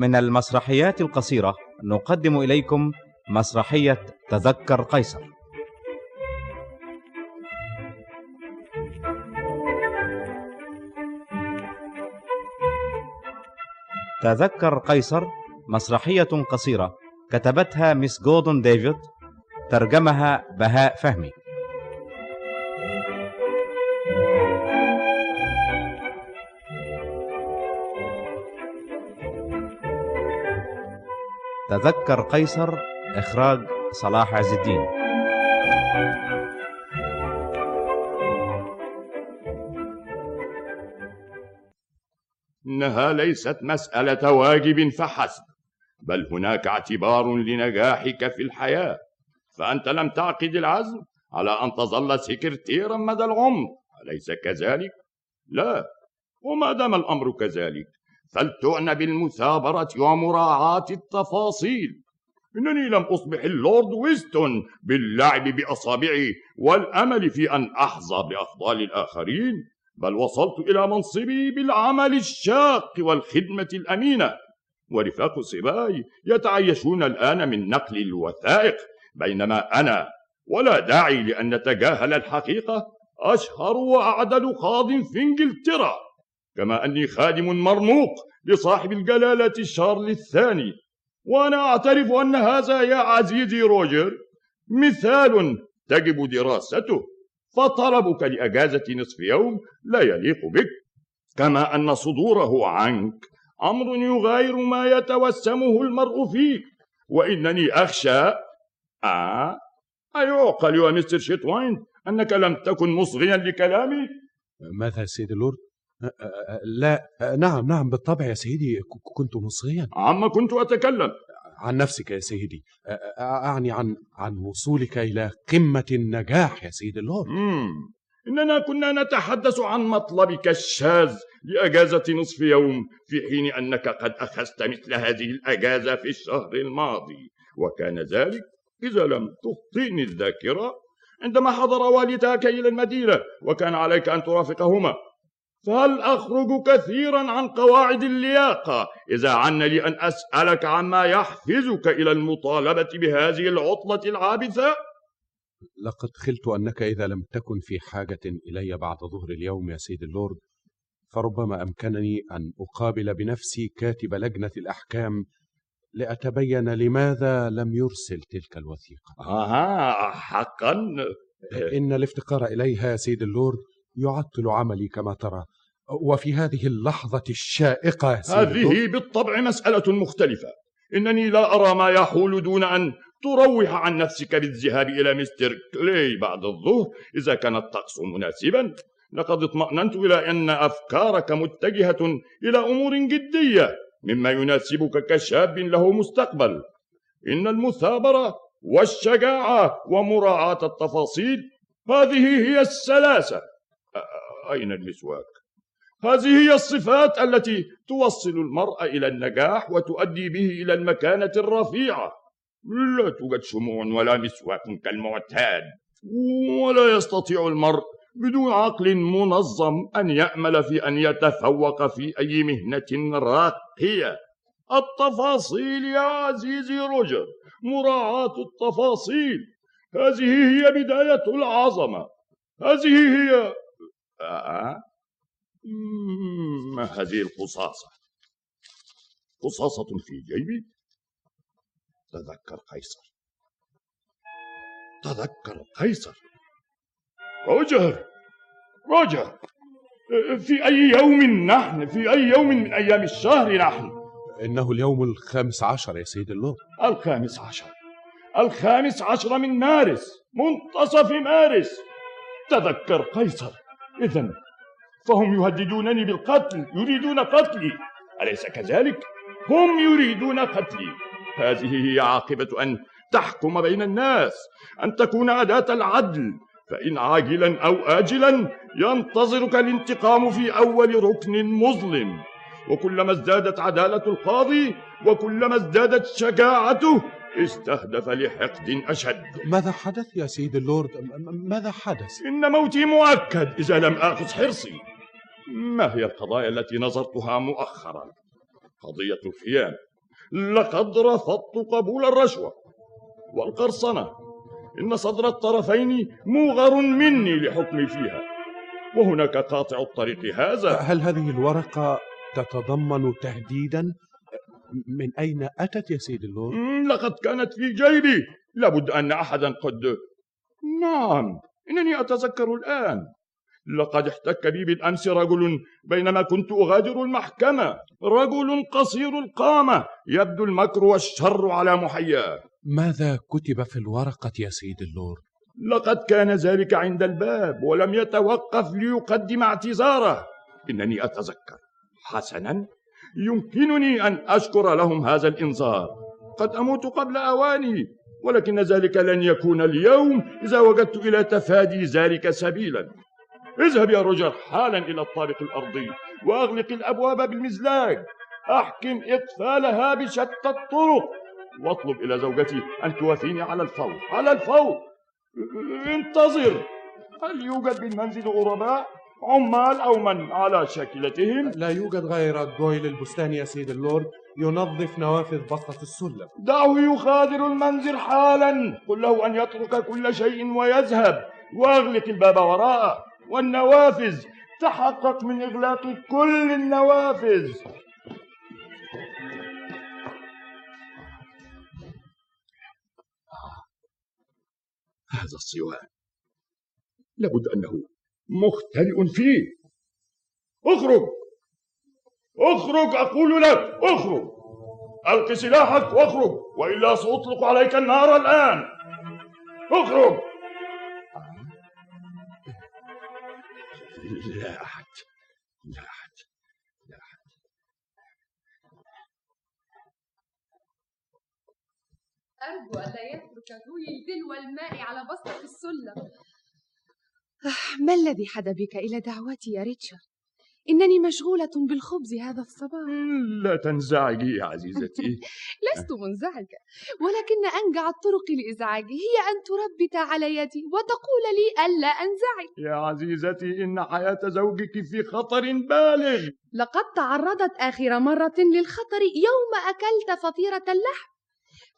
من المسرحيات القصيرة نقدم إليكم مسرحية تذكر قيصر. تذكر قيصر مسرحية قصيرة كتبتها ميس جودون ديفيد ترجمها بهاء فهمي. تذكر قيصر إخراج صلاح عز الدين. إنها ليست مسألة واجب فحسب بل هناك اعتبار لنجاحك في الحياة. فأنت لم تعقد العزم على أن تظل سكرتيرا مدى العمر أليس كذلك؟ لا. وما دام الأمر كذلك؟ فلتعنى بالمثابرة ومراعاة التفاصيل. إنني لم أصبح اللورد ويستون باللعب بأصابعي والأمل في أن أحظى بأفضال الآخرين بل وصلت إلى منصبي بالعمل الشاق والخدمة الأمينة. ورفاق صباي يتعيشون الآن من نقل الوثائق بينما أنا ولا داعي لأن نتجاهل الحقيقة أشهر وأعدل قاض في إنجلترا. كما أني خادم مرموق لصاحب الجلالة شارل الثاني. وأنا أعترف أن هذا يا عزيزي روجر مثال تجب دراسته. فطلبك لأجازة نصف يوم لا يليق بك. كما أن صدوره عنك أمر يغاير ما يتوسمه المرء فيك. وإنني أخشى آه أيعقل يا مستر شيتواين أنك لم تكن مصغيا لكلامي. ماذا سيد اللورد؟ لا نعم نعم بالطبع يا سيدي كنت مصغيا عما كنت أتكلم. عن نفسك يا سيدي. أعني عن عن وصولك إلى قمة النجاح يا سيد اللورد. إننا كنا نتحدث عن مطلبك الشاذ لأجازة نصف يوم في حين أنك قد أخذت مثل هذه الأجازة في الشهر الماضي. وكان ذلك إذا لم تخطئني الذاكرة. عندما حضر والداك إلى المدينة وكان عليك أن ترافقهما. فهل أخرج كثيرا عن قواعد اللياقة؟ إذا عن لي أن أسألك عما يحفزك إلى المطالبة بهذه العطلة العابثة؟ لقد خلت أنك إذا لم تكن في حاجة إلي بعد ظهر اليوم يا سيد اللورد فربما أمكنني أن أقابل بنفسي كاتب لجنة الأحكام لأتبين لماذا لم يرسل تلك الوثيقة. آها حقا. إن الافتقار إليها يا سيد اللورد يعطل عملي كما ترى. وفي هذه اللحظة الشائقة هذه بالطبع مسألة مختلفة. إنني لا أرى ما يحول دون أن تروح عن نفسك بالذهاب إلى مستر كلي بعد الظهر إذا كان الطقس مناسبا. لقد اطمأننت إلى أن أفكارك متجهة إلى أمور جدية مما يناسبك كشاب له مستقبل. إن المثابرة والشجاعة ومراعاة التفاصيل هذه هي السلاسة. أين المسواك؟ هذه هي الصفات التي توصل المرء إلى النجاح وتؤدي به إلى المكانة الرفيعة. لا توجد شموع ولا مسواك كالمعتاد ولا يستطيع المرء بدون عقل منظم أن يأمل في أن يتفوق في أي مهنة راقية. التفاصيل يا عزيزي روجر مراعاة التفاصيل. هذه هي بداية العظمة. هذه هي آه. ما هذه القصاصة؟ قصاصة في جيبي؟ تذكر قيصر. تذكر قيصر. روجر! روجر! في أي يوم نحن؟ في أي يوم من أيام الشهر نحن؟ إنه اليوم الخامس عشر يا سيد اللورد الخامس عشر. الخامس عشر من مارس منتصف مارس. تذكر قيصر. إذا فهم يهددونني بالقتل يريدون قتلي. أليس كذلك؟ هم يريدون قتلي. هذه هي عاقبة أن تحكم بين الناس أن تكون أداة العدل. فإن عاجلا أو آجلا ينتظرك الانتقام في أول ركن مظلم. وكلما ازدادت عدالة القاضي وكلما ازدادت شجاعته استهدف لحقد أشد. ماذا حدث يا سيد اللورد؟ ماذا حدث؟ إن موتي مؤكد إذا لم آخذ حرصي. ما هي القضايا التي نظرتها مؤخرا؟ قضية الخيانة لقد رفضت قبول الرشوة. والقرصنة. إن صدر الطرفين موغر مني لحكمي فيها. وهناك قاطع الطريق هذا. هل هذه الورقة تتضمن تهديدا من أين أتت يا سيد اللورد؟ لقد كانت في جيبي. لابد أن أحدا قد نعم إنني أتذكر الآن. لقد احتك بي بالأمس رجل بينما كنت أغادر المحكمة. رجل قصير القامة يبدو المكر والشر على محياه. ماذا كتب في الورقة يا سيد اللورد؟ لقد كان ذلك عند الباب ولم يتوقف ليقدم اعتذاره. إنني أتذكر حسنا يمكنني أن أشكر لهم هذا الإنذار. قد أموت قبل أواني ولكن ذلك لن يكون اليوم إذا وجدت إلى تفادي ذلك سبيلا. اذهب يا روجر حالا إلى الطابق الأرضي وأغلق الأبواب بالمزلاج أحكم إقفالها بشتى الطرق. واطلب إلى زوجتي أن توافيني على الفور. على الفور! انتظر! هل يوجد بالمنزل غرباء؟ عمال أو من على شاكلتهم. لا يوجد غير دويل البستاني يا سيد اللورد ينظف نوافذ بسطة السلم دعه يغادر المنزل حالا. قل له أن يترك كل شيء ويذهب. واغلق الباب وراءه. والنوافذ تحقق من إغلاق كل النوافذ. هذا الصوان لابد أنه مختلئ فيه. اخرج. اخرج أقول لك اخرج. الق سلاحك واخرج والا سأطلق عليك النار الآن. اخرج. لا أحد لا أحد لا أحد. أرجو ألا يترك دوي دلو الماء على بسطة السلم ما الذي حدا بك إلى دعوتي يا ريتشارد؟ إنني مشغولة بالخبز هذا الصباح. لا تنزعجي يا عزيزتي. لست منزعجة ولكن أنجع الطرق لإزعاجي. هي أن تربت على يدي وتقول لي ألا أنزعج. يا عزيزتي إن حياة زوجك في خطر بالغ. لقد تعرضت آخر مرة للخطر يوم أكلت فطيرة اللحم.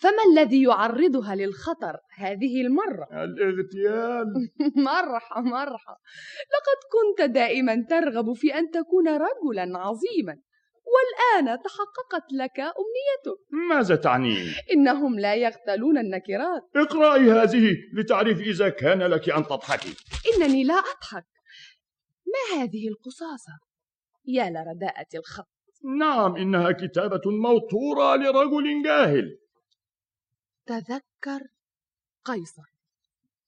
فما الذي يعرضها للخطر هذه المرة؟ الاغتيال. مرحى مرحى لقد كنت دائما ترغب في أن تكون رجلا عظيما والآن تحققت لك أمنيتك. ماذا تعنين؟ إنهم لا يغتالون النكرات. اقرأي هذه لتعرف إذا كان لك أن تضحكي إنني لا أضحك. ما هذه القصاصة؟ يا لرداءة الخط. نعم إنها كتابة موتورة لرجل جاهل. تذكر قيصر.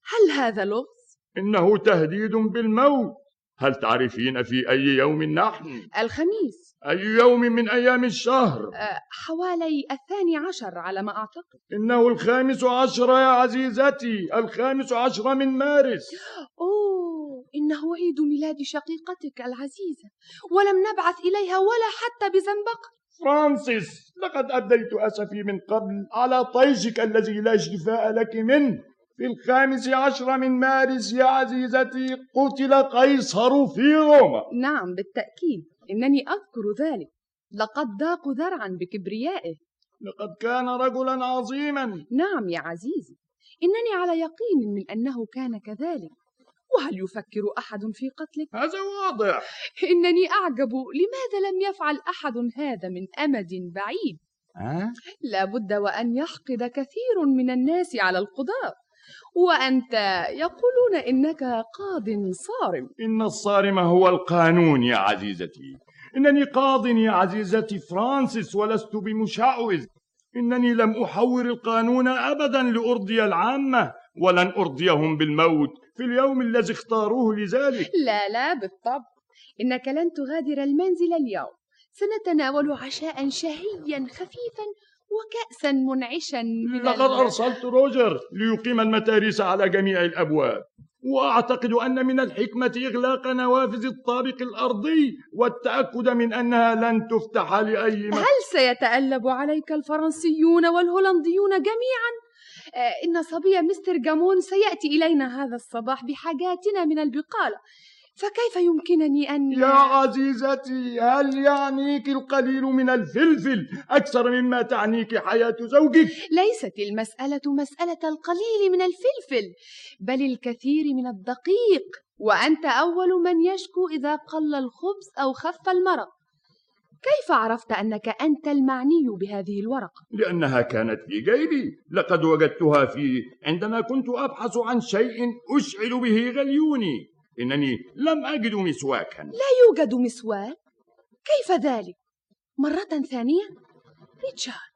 هل هذا لغز؟ إنه تهديد بالموت. هل تعرفين في أي يوم نحن؟ الخميس. أي يوم من أيام الشهر؟ أه، حوالي الثاني عشر على ما أعتقد. إنه الخامس عشر يا عزيزتي. الخامس عشر من مارس. أوه إنه عيد ميلاد شقيقتك العزيزة. ولم نبعث إليها ولا حتى بزنبقة. فرانسيس لقد أبديت أسفي من قبل على طيشك الذي لا شفاء لك منه. في الخامس عشر من مارس يا عزيزتي قتل قيصر في روما. نعم بالتأكيد. إنني أذكر ذلك. لقد ضاقوا ذرعا بكبريائه. لقد كان رجلا عظيما. نعم يا عزيزي. إنني على يقين من أنه كان كذلك. وهل يفكر أحد في قتلك؟ هذا واضح. إنني أعجب. لماذا لم يفعل أحد هذا من أمد بعيد؟ أه؟ لا بد وأن يحقد كثير من الناس على القضاة وأنت يقولون إنك قاض صارم. إن الصارم هو القانون يا عزيزتي. إنني قاض يا عزيزتي فرانسيس ولست بمشعوذ إنني لم أحور القانون أبدا لأرضي العامة. ولن أرضيهم بالموت في اليوم الذي اختاروه لذلك. لا لا بالطبع. إنك لن تغادر المنزل اليوم. سنتناول عشاء شهيا خفيفا وكأسا منعشا من لقد أرسلت روجر ليقيم المتاريس على جميع الأبواب. وأعتقد أن من الحكمة إغلاق نوافذ الطابق الأرضي والتأكد من أنها لن تفتح لأي م... هل سيتألب عليك الفرنسيون والهولنديون جميعا؟ آه، إن صبي مستر جامون سيأتي إلينا هذا الصباح بحاجاتنا من البقالة فكيف يمكنني أن يا عزيزتي هل يعنيك القليل من الفلفل أكثر مما تعنيك حياة زوجك؟ ليست المسألة مسألة القليل من الفلفل بل الكثير من الدقيق وأنت أول من يشكو إذا قل الخبز أو خف المرق كيف عرفت أنك أنت المعني بهذه الورقة؟ لأنها كانت في جيبي لقد وجدتها في عندما كنت أبحث عن شيء أشعل به غليوني إنني لم أجد مسواكا لا يوجد مسواك كيف ذلك؟ مرة ثانية؟ ريتشارد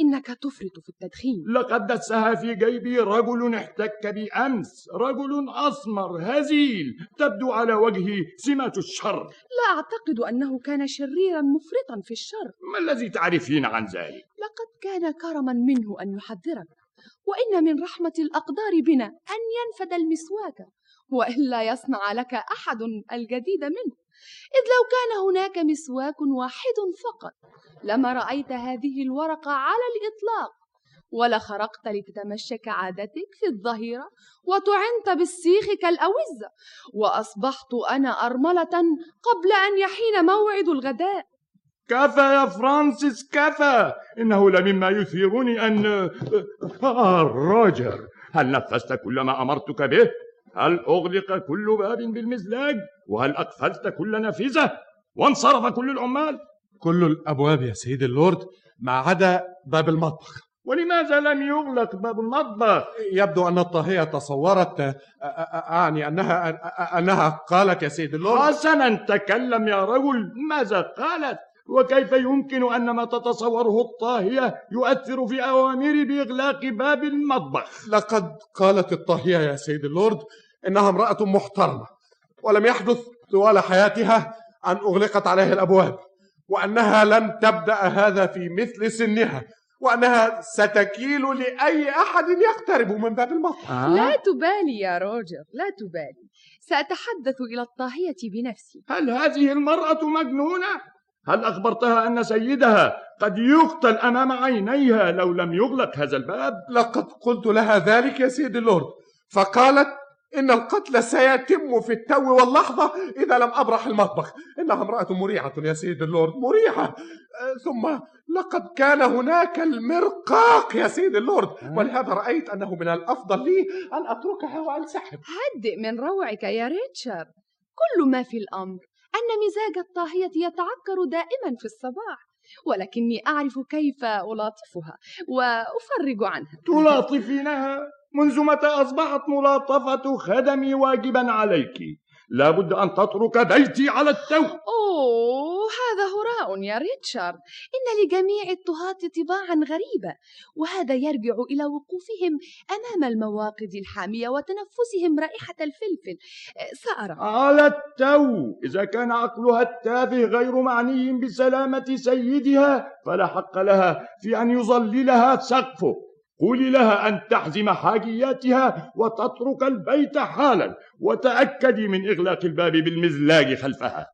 إنك تفرط في التدخين. لقد دسها في جيبي رجل احتك بي أمس رجل أسمر هزيل تبدو على وجهه سمة الشر. لا أعتقد أنه كان شريرا مفرطا في الشر. ما الذي تعرفين عن ذلك؟ لقد كان كرما منه أن يحذرك. وإن من رحمة الأقدار بنا أن ينفد المسواك وإلا يصنع لك أحد الجديد منه. إذ لو كان هناك مسواك واحد فقط لما رأيت هذه الورقة على الإطلاق ولا خرقت لتتمشى كعادتك في الظهيرة وتعنت بالسيخ كالأوزة وأصبحت أنا أرملة قبل أن يحين موعد الغداء كفى يا فرانسيس كفى إنه لمما يثيرني أن آه روجر هل نفذت كل ما أمرتك به؟ هل أغلق كل باب بالمزلاج؟ وهل أقفلت كل نافذة؟ وانصرف كل العمال؟ كل الأبواب يا سيد اللورد ما عدا باب المطبخ ولماذا لم يغلق باب المطبخ؟ يبدو أن الطاهية تصورت أعني أنها أنها قالت يا سيد اللورد حسنا تكلم يا رجل ماذا قالت؟ وكيف يمكن أن ما تتصوره الطاهية يؤثر في أوامري بإغلاق باب المطبخ؟ لقد قالت الطاهية يا سيد اللورد إنها امرأة محترمة ولم يحدث طوال حياتها أن أغلقت عليها الأبواب وأنها لن تبدأ هذا في مثل سنها وأنها ستكيل لأي أحد يقترب من باب المطبخ آه؟ لا تبالي يا روجر لا تبالي سأتحدث إلى الطاهية بنفسي هل هذه المرأة مجنونة؟ هل أخبرتها أن سيدها قد يقتل أمام عينيها لو لم يغلق هذا الباب؟ لقد قلت لها ذلك يا سيد اللورد فقالت إن القتل سيتم في التو واللحظة إذا لم أبرح المطبخ. إنها امرأة مريعة يا سيد اللورد مريعة. آه، ثم لقد كان هناك المرقاق يا سيد اللورد ولهذا رأيت أنه من الأفضل لي أن أتركها وأنسحب. هدئ من روعك يا ريتشارد. كل ما في الأمر أن مزاج الطاهية يتعكر دائما في الصباح ولكني أعرف كيف ألاطفها وأفرج عنها. تلاطفينها منذ متى أصبحت ملاطفة خدمي واجبا عليك؟ لابد أن تترك بيتي على التو. أوه هذا هراء يا ريتشارد. إن لجميع الطهاة طباعا غريبة وهذا يرجع إلى وقوفهم أمام المواقد الحامية وتنفسهم رائحة الفلفل. سأرى. على التو. إذا كان عقلها التافه غير معني بسلامة سيدها فلا حق لها في أن يظللها سقفه. قولي لها أن تحزم حاجياتها وتترك البيت حالا وتأكدي من إغلاق الباب بالمزلاج خلفها.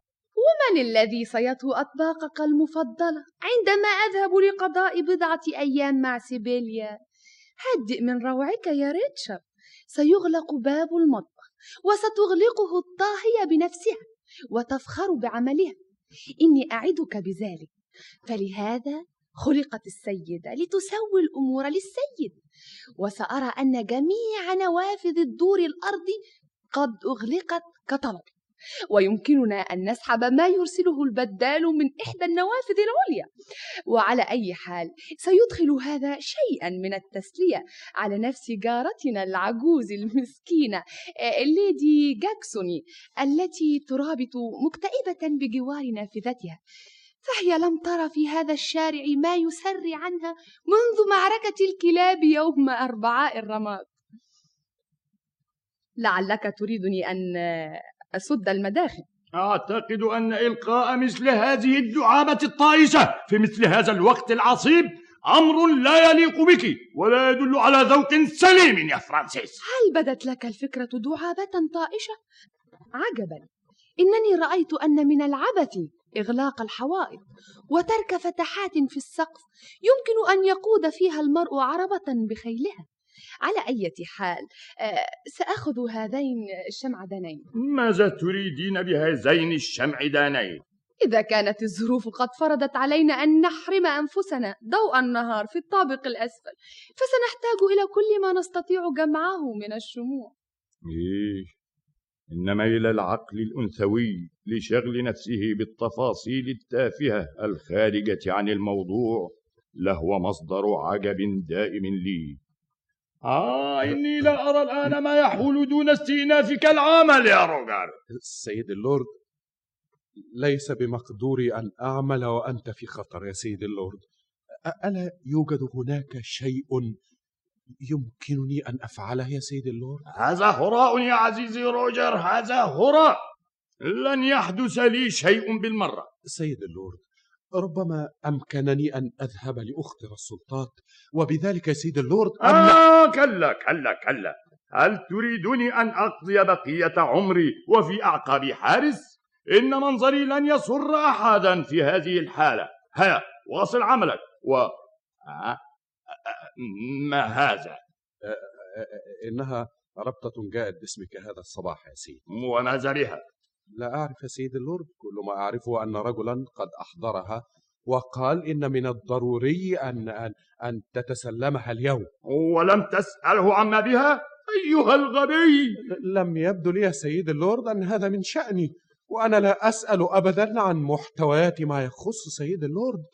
من الذي سيطهو أطباقك المفضلة؟ عندما أذهب لقضاء بضعة أيام مع سيبيليا. هدئ من روعك يا ريتشارد. سيغلق باب المطبخ وستغلقه الطاهية بنفسها وتفخر بعملها. إني أعدك بذلك. فلهذا خلقت السيدة لتسوي الأمور للسيد. وسأرى أن جميع نوافذ الدور الأرضي قد أغلقت كطلب. ويمكننا أن نسحب ما يرسله البدال من إحدى النوافذ العليا. وعلى أي حال سيدخل هذا شيئا من التسلية على نفس جارتنا العجوز المسكينة آه، ليدي جاكسوني التي ترابط مكتئبة بجوار نافذتها فهي لم تر في هذا الشارع ما يسري عنها منذ معركة الكلاب يوم أربعاء الرماد. لعلك تريدني أن أسد المداخل. أعتقد أن إلقاء مثل هذه الدعابة الطائشة في مثل هذا الوقت العصيب أمر لا يليق بك ولا يدل على ذوق سليم يا فرانسيس. هل بدت لك الفكرة دعابة طائشة؟ عجبا. إنني رأيت أن من العبث إغلاق الحوائط وترك فتحات في السقف يمكن أن يقود فيها المرء عربة بخيلها. على أي حال آه، سأخذ هذين الشمعدانين ماذا تريدين بهذين الشمعدانين إذا كانت الظروف قد فرضت علينا أن نحرم أنفسنا ضوء النهار في الطابق الأسفل فسنحتاج إلى كل ما نستطيع جمعه من الشموع. إيه إنما إلى العقل الأنثوي. لشغل نفسه بالتفاصيل التافهة الخارجة عن الموضوع لهو مصدر عجب دائم لي. آه إني لا أرى الآن ما يحول دون استئنافك العمل يا روجر سيد اللورد ليس بمقدوري أن أعمل وأنت في خطر يا سيد اللورد. ألا يوجد هناك شيء يمكنني أن أفعله يا سيد اللورد؟ هذا هراء يا عزيزي روجر هذا هراء. لن يحدث لي شيء بالمرة. سيد اللورد ربما أمكنني أن أذهب لأخطر السلطات وبذلك يا سيد اللورد أمنع آه كلا كلا كلا. هل تريدني أن أقضي بقية عمري وفي أعقاب حارس؟ إن منظري لن يسر أحدا في هذه الحالة. هيا واصل عملك. و آه، آه، ما هذا؟ إنها ربطة جاءت باسمك هذا الصباح يا سيد وماذا بها لا أعرف يا سيد اللورد كل ما أعرفه أن رجلا قد أحضرها وقال إن من الضروري أن أن أن تتسلمها اليوم. ولم تسأله عما بها؟ أيها الغبي! لم يبدو لي يا سيد اللورد أن هذا من شأني وأنا لا أسأل أبدا عن محتويات ما يخص سيد اللورد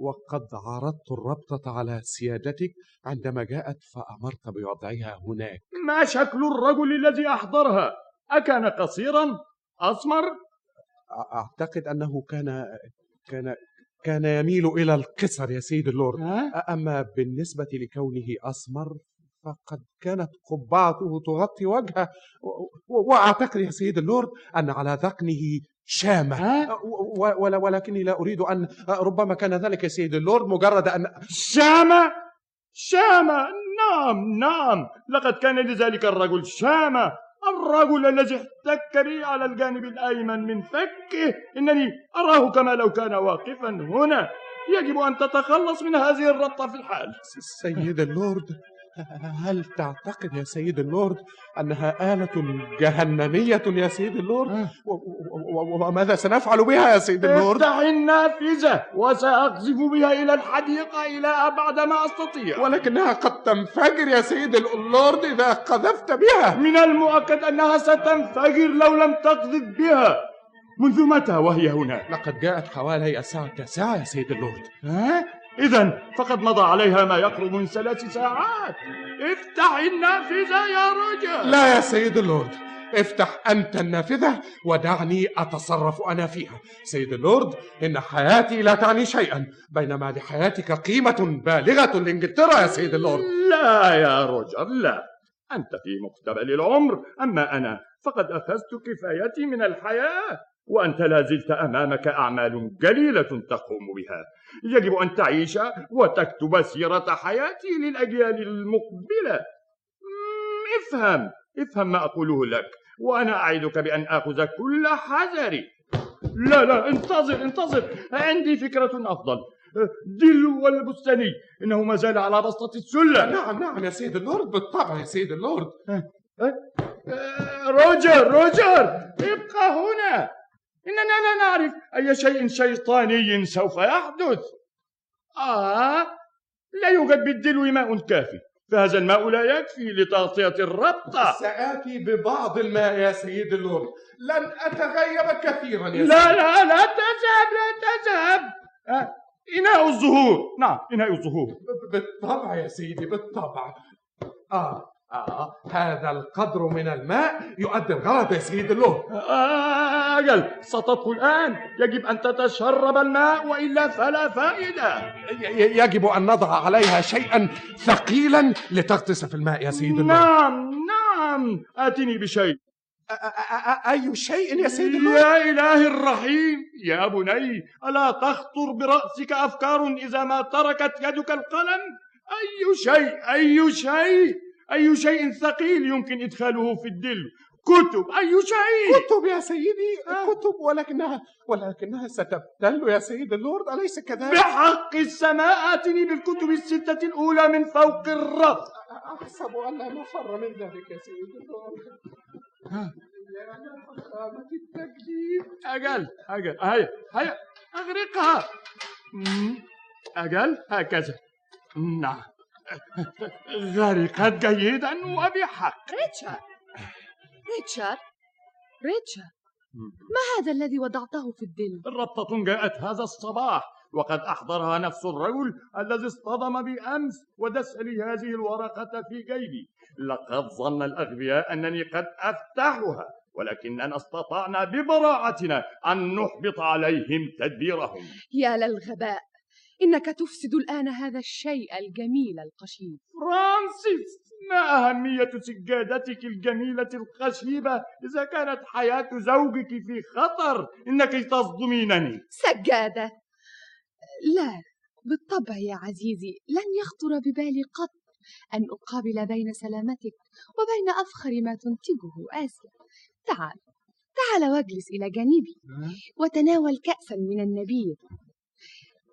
وقد عرضت الربطة على سيادتك عندما جاءت فأمرت بوضعها هناك. ما شكل الرجل الذي أحضرها؟ أكان قصيرا أسمر أعتقد أنه كان كان كان يميل إلى القصر يا سيد اللورد؟ أما بالنسبة لكونه أسمر فقد كانت قبعته تغطي وجهه. و- و- وأعتقد يا سيد اللورد أن على ذقنه شامة. ولكني لا أريد أن ربما كان ذلك يا سيد اللورد مجرد أن شامة؟ شامة؟ نعم نعم. لقد كان لذلك الرجل شامة. الرجل الذي احتك بي على الجانب الأيمن من فكه. إنني أراه كما لو كان واقفا هنا. يجب أن تتخلص من هذه الربطة في الحال. سيد اللورد هل تعتقد يا سيد اللورد أنها آلة جهنمية يا سيد اللورد؟ و- وماذا سنفعل بها يا سيد اللورد؟ افتح النافذة وسأقذف بها إلى الحديقة إلى أبعد ما أستطيع. ولكنها قد تنفجر يا سيد اللورد إذا قذفت بها. من المؤكد أنها ستنفجر لو لم تقذف بها. منذ متى وهي هنا؟ لقد جاءت حوالي الساعة التاسعة يا سيد اللورد. ها؟ إذا فقد مضى عليها ما يقرب من ثلاث ساعات. افتح النافذة يا رجل. لا يا سيد اللورد افتح أنت النافذة ودعني أتصرف أنا فيها. سيد اللورد إن حياتي لا تعني شيئا بينما لحياتك قيمة بالغة لإنجلترا يا سيد اللورد. لا يا رجل لا. أنت في مقتبل العمر أما أنا فقد أخذت كفايتي من الحياة. وأنت لا زلت أمامك أعمال جليلة تقوم بها. يجب أن تعيش وتكتب سيرة حياتي للأجيال المقبلة. افهم افهم ما أقوله لك وأنا أعدك بأن آخذ كل حذري. لا لا انتظر انتظر. عندي فكرة أفضل. دلو البستاني إنه ما زال على بسطة السلم. نعم نعم يا سيد اللورد بالطبع يا سيد اللورد. آه، روجر روجر ابقى هنا. إننا لا نعرف أي شيء شيطاني سوف يحدث. آه لا يوجد بالدلو ماء كافي فهذا الماء لا يكفي لتغطية الربطة. سآتي ببعض الماء يا سيد اللورد لن أتغيب كثيرا يا لا سيد. لا لا تذهب لا تذهب. آه، إناء الزهور نعم إناء الزهور بالطبع يا سيدي بالطبع. آه آه هذا القدر من الماء يؤدي الغرض يا سيد اللورد آه، أجل ستطفو الآن يجب أن تتشرب الماء وإلا فلا فائدة. يجب أن نضع عليها شيئا ثقيلا لتغطس في الماء يا سيد اللورد نعم نعم. آتني بشيء. أي شيء يا سيد اللورد يا إلهي الرحيم. يا بني ألا تخطر برأسك أفكار إذا ما تركت يدك القلم؟ أي شيء أي شيء. أي شيء ثقيل يمكن إدخاله في الدلو. كتب أي شيء. كتب يا سيدي كتب ولكنها ولكنها ستبتل يا سيد اللورد أليس كذلك؟ بحق السماء آتني بالكتب الستة الأولى من فوق الرف أحسب أن لا مفر من ذلك يا سيد اللورد. ها. يا فخامة التكليف أجل أجل هيا هيا أغرقها. أجل هكذا. نعم. غرقت جيدا وبحق ريتشارد. ريتشارد. ريتشارد. ما هذا الذي وضعته في الدل ربطة جاءت هذا الصباح وقد أحضرها نفس الرجل الذي اصطدم بي أمس ودس لي هذه الورقة في جيبي. لقد ظن الأغبياء أنني قد أفتحها ولكننا استطعنا ببراعتنا أن نحبط عليهم تدبيرهم. يا للغباء. إنك تفسد الآن هذا الشيء الجميل القشيب. فرانسيس ما أهمية سجادتك الجميلة الخشيبة إذا كانت حياة زوجك في خطر إنك تصدمينني. سجادة. لا بالطبع يا عزيزي لن يخطر ببالي قط أن أقابل بين سلامتك وبين أفخر ما تنتجه آسيا. تعال تعال واجلس إلى جانبي وتناول كأسا من النبيذ.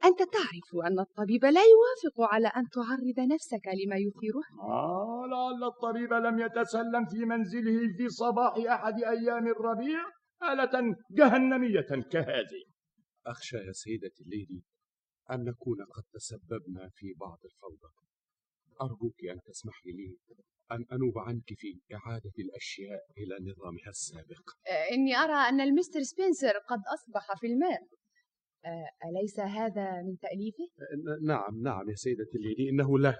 أنت تعرف أن الطبيب لا يوافق على أن تعرض نفسك لما يثيرها آه لعل الطبيب لم يتسلم في منزله في صباح أحد أيام الربيع آلة جهنمية كهذه. أخشى يا سيدتي الليدي أن نكون قد تسببنا في بعض الفوضى. أرجوك أن تسمحي لي أن أنوب عنك في إعادة الأشياء إلى نظامها السابق. إني أرى أن المستر سبنسر قد أصبح في الماء. أليس هذا من تأليفه؟ نعم نعم يا سيدتي الليدي إنه له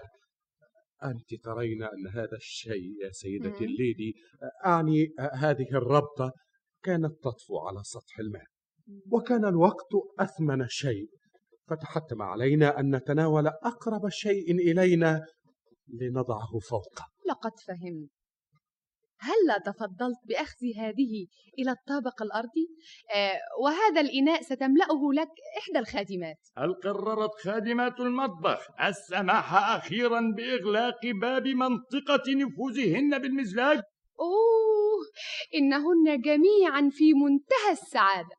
أنت ترين أن هذا الشيء يا سيدتي. الليدي أعني هذه الربطة كانت تطفو على سطح الماء وكان الوقت أثمن شيء. فتحتم علينا أن نتناول أقرب شيء إلينا لنضعه فوقه لقد فهمت. هلا تفضلت بأخذ هذه إلى الطابق الأرضي. آه، وهذا الإناء ستملأه لك إحدى الخادمات. هل قررت خادمات المطبخ السماح أخيرا بإغلاق باب منطقة نفوذهن بالمزلاج؟ أوه إنهن جميعا في منتهى السعادة.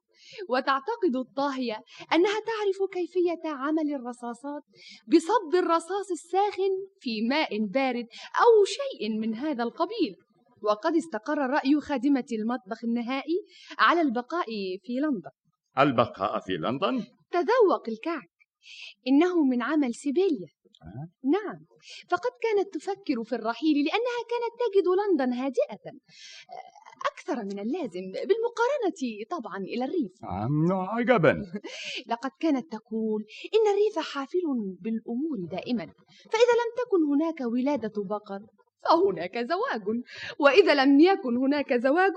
وتعتقد الطاهية أنها تعرف كيفية عمل الرصاصات بصب الرصاص الساخن في ماء بارد أو شيء من هذا القبيل. وقد استقر رأي خادمة المطبخ النهائي على البقاء في لندن. البقاء في لندن؟ تذوق الكعك. إنه من عمل سيبيليا. نعم. فقد كانت تفكر في الرحيل لأنها كانت تجد لندن هادئة أكثر من اللازم بالمقارنة طبعا إلى الريف. نعم عجبا. لقد كانت تقول إن الريف حافل بالأمور دائما فإذا لم تكن هناك ولادة بقر. فهناك زواج. وإذا لم يكن هناك زواج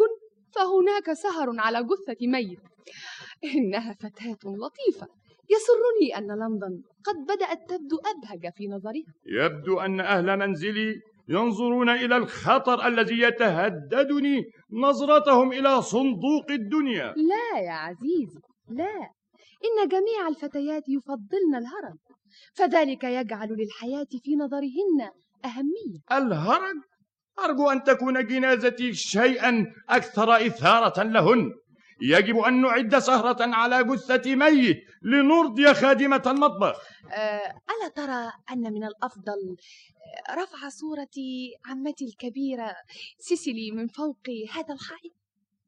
فهناك سهر على جثة ميت. إنها فتاة لطيفة. يسرني أن لندن قد بدأت تبدو أبهج في نظرها. يبدو أن أهل منزلي ينظرون إلى الخطر الذي يتهددني نظرتهم إلى صندوق الدنيا. لا يا عزيزي لا. إن جميع الفتيات يفضلن الهرم فذلك يجعل للحياة في نظرهن أهمية الهرج. أرجو أن تكون جنازتي شيئا أكثر إثارة لهن. يجب أن نعد سهرة على جثة ميت لنرضي خادمة المطبخ. آه، ألا ترى أن من الأفضل آه، رفع صورة عمتي الكبيرة سيسيلي من فوق هذا الحائط؟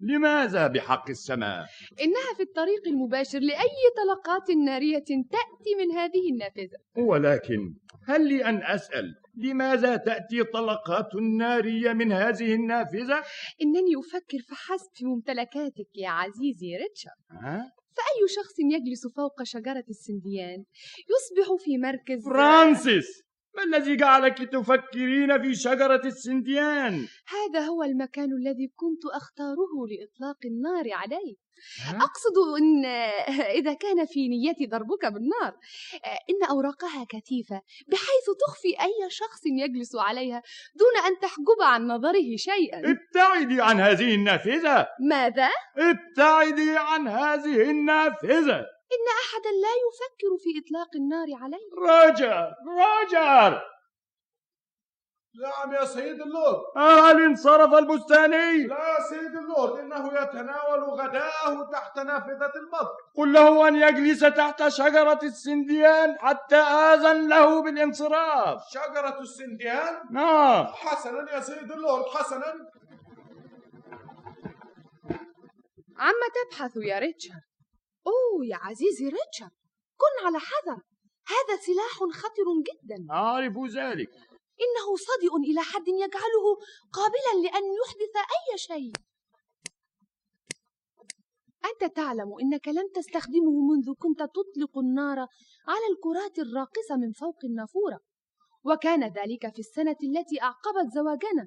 لماذا بحق السماء؟ إنها في الطريق المباشر لأي طلقات نارية تأتي من هذه النافذة. ولكن هل لي أن أسأل لماذا تأتي طلقات نارية من هذه النافذة؟ إنني أفكر فحسب في ممتلكاتك يا عزيزي ريتشارد ها؟ فأي شخص يجلس فوق شجرة السنديان يصبح في مركز فرانسيس ما الذي جعلك تفكرين في شجرة السنديان؟ هذا هو المكان الذي كنت أختاره لإطلاق النار عليه؟ أقصد أن إذا كان في نيتي ضربك بالنار إن أوراقها كثيفة بحيث تخفي أي شخص يجلس عليها دون أن تحجب عن نظره شيئا ابتعدي عن هذه النافذة ماذا؟ ابتعدي عن هذه النافذة إن أحدا لا يفكر في إطلاق النار عليه. روجر روجر نعم يا سيد اللورد هل انصرف البستاني؟ لا يا سيد اللورد إنه يتناول غداءه تحت نافذة المطر قل له أن يجلس تحت شجرة السنديان حتى آذن له بالانصراف. شجرة السنديان؟ نعم. حسنا يا سيد اللورد حسنا. عما تبحث يا ريتشارد؟ أوه يا عزيزي ريتشارد كن على حذر. هذا سلاح خطر جدا. أعرف ذلك. إنه صدئ إلى حد يجعله قابلا لأن يحدث أي شيء. أنت تعلم إنك لم تستخدمه منذ كنت تطلق النار على الكرات الراقصة من فوق النافورة. وكان ذلك في السنة التي أعقبت زواجنا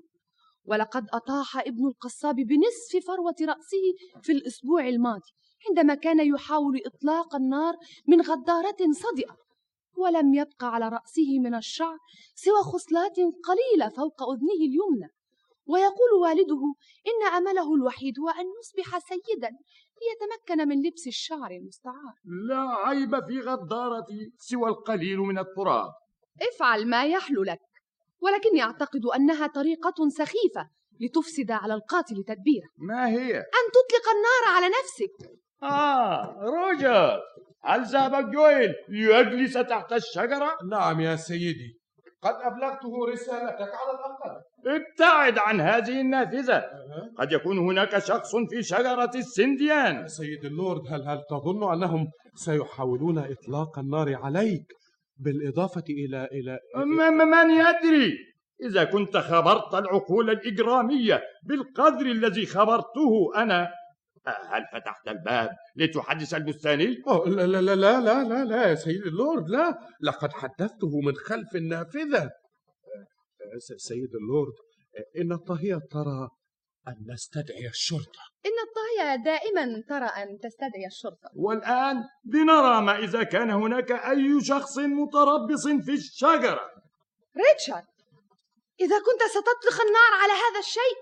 ولقد أطاح ابن القصاب بنصف فروة رأسه في الأسبوع الماضي. عندما كان يحاول إطلاق النار من غدارة صدئة ولم يبق على رأسه من الشعر سوى خصلات قليلة فوق أذنه اليمنى. ويقول والده إن أمله الوحيد هو أن يصبح سيدا ليتمكن من لبس الشعر المستعار. لا عيب في غدارتي سوى القليل من التراب. افعل ما يحلو لك ولكني أعتقد أنها طريقة سخيفة لتفسد على القاتل تدبيره. ما هي؟ أن تطلق النار على نفسك. آه روجر هل ذهب جويل ليجلس تحت الشجرة؟ نعم يا سيدي. قد أبلغته رسالتك على الأقل. ابتعد عن هذه النافذة. قد يكون هناك شخص في شجرة السنديان. يا سيد اللورد هل هل تظن أنهم سيحاولون إطلاق النار عليك بالإضافة إلى إلى من يدري؟ إذا كنت خبرت العقول الإجرامية بالقدر الذي خبرته أنا هل فتحت الباب لتحدث البستاني؟ أوه لا لا لا لا لا لا لا يا سيد اللورد لا. لقد حدثته من خلف النافذة. س- سيد اللورد إن الطهية ترى أن نستدعي الشرطة. إن الطهية دائما ترى أن تستدعي الشرطة. والآن لنرى ما إذا كان هناك أي شخص متربص في الشجرة. ريتشارد إذا كنت ستطلق النار على هذا الشيء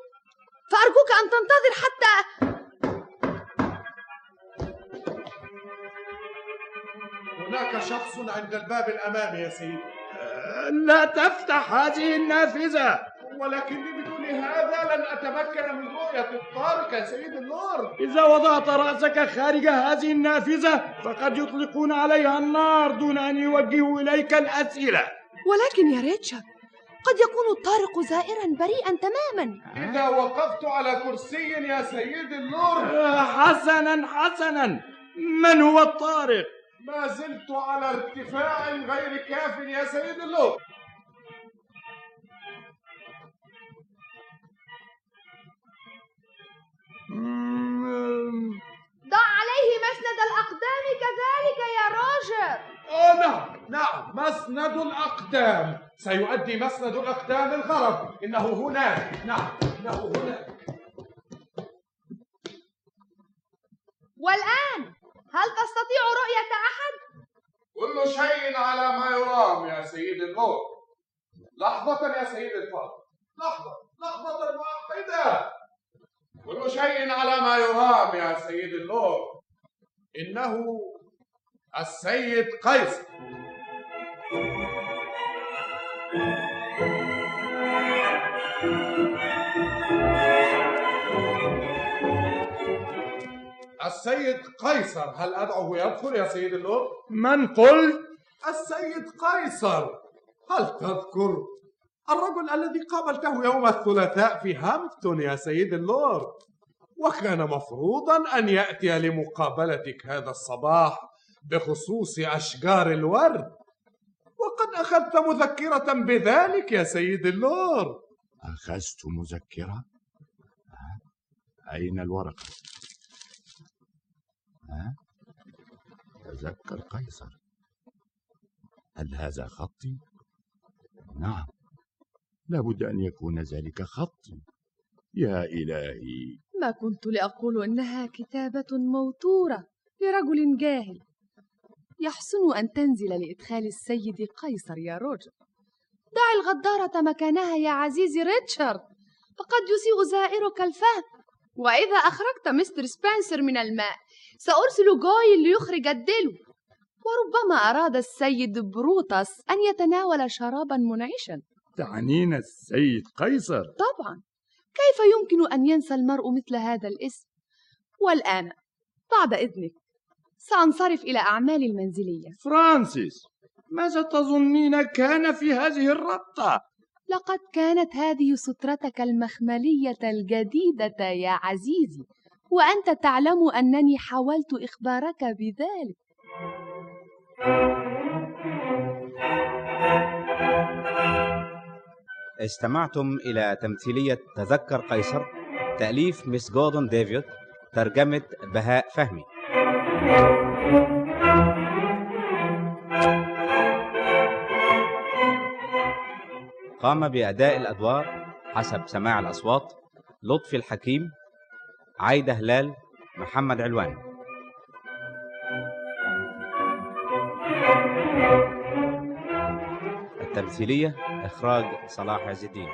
فأرجوك أن تنتظر حتى هناك شخص عند الباب الأمامي يا سيدي. لا تفتح هذه النافذة. ولكني بدون هذا لن أتمكن من رؤية الطارق يا سيد اللورد إذا وضعت رأسك خارج هذه النافذة فقد يطلقون عليها النار دون أن يوجهوا إليك الأسئلة. ولكن يا ريتشارد قد يكون الطارق زائرا بريئا تماما. إذا وقفت على كرسي يا سيد اللورد آه، حسنا حسنا. من هو الطارق؟ ما زلت على ارتفاع غير كاف يا سيد اللورد مم، ضع عليه مسند الأقدام كذلك يا روجر آه نعم نعم مسند الأقدام. سيؤدي مسند الأقدام الغرض إنه هناك نعم إنه هناك. والآن هل تستطيع رؤية أحد؟ كل شيء على ما يرام يا سيد اللورد لحظة يا سيد الفاضل لحظة لحظة واحدة. كل شيء على ما يرام يا سيد اللورد إنه السيد قيصر السيد قيصر هل أدعوه يدخل يا سيد اللورد؟ من قلت؟ السيد قيصر هل تذكر الرجل الذي قابلته يوم الثلاثاء في هامبتون يا سيد اللورد وكان مفروضا أن يأتي لمقابلتك هذا الصباح بخصوص أشجار الورد وقد أخذت مذكرة بذلك يا سيد اللورد أخذت مذكرة؟ ها؟ أين الورقة؟ ها؟ تذكر قيصر. هل هذا خطي؟ نعم. لابد أن يكون ذلك خطي يا إلهي. ما كنت لأقول إنها كتابة موتورة لرجل جاهل. يحسن أن تنزل لإدخال السيد قيصر يا روجر. دع الغدارة مكانها يا عزيزي ريتشارد. فقد يسيء زائرك الفهم. وإذا أخرجت مستر سبنسر من الماء سأرسل جويل ليخرج الدلو. وربما أراد السيد بروتس أن يتناول شرابا منعشا. تعنين السيد قيصر؟ طبعا. كيف يمكن أن ينسى المرء مثل هذا الاسم؟ والآن بعد إذنك سأنصرف إلى أعمالي المنزلية. فرانسيس ماذا تظنين كان في هذه الربطة؟ لقد كانت هذه سترتك المخملية الجديدة يا عزيزي. وأنت تعلم أنني حاولت إخبارك بذلك. استمعتم إلى تمثيلية تذكر قيصر تأليف ميس جوردون ديفيد ترجمة بهاء فهمي. قام بأداء الأدوار حسب سماع الأصوات لطفي الحكيم عايدة هلال محمد علوان. التمثيلية إخراج صلاح عز الدين.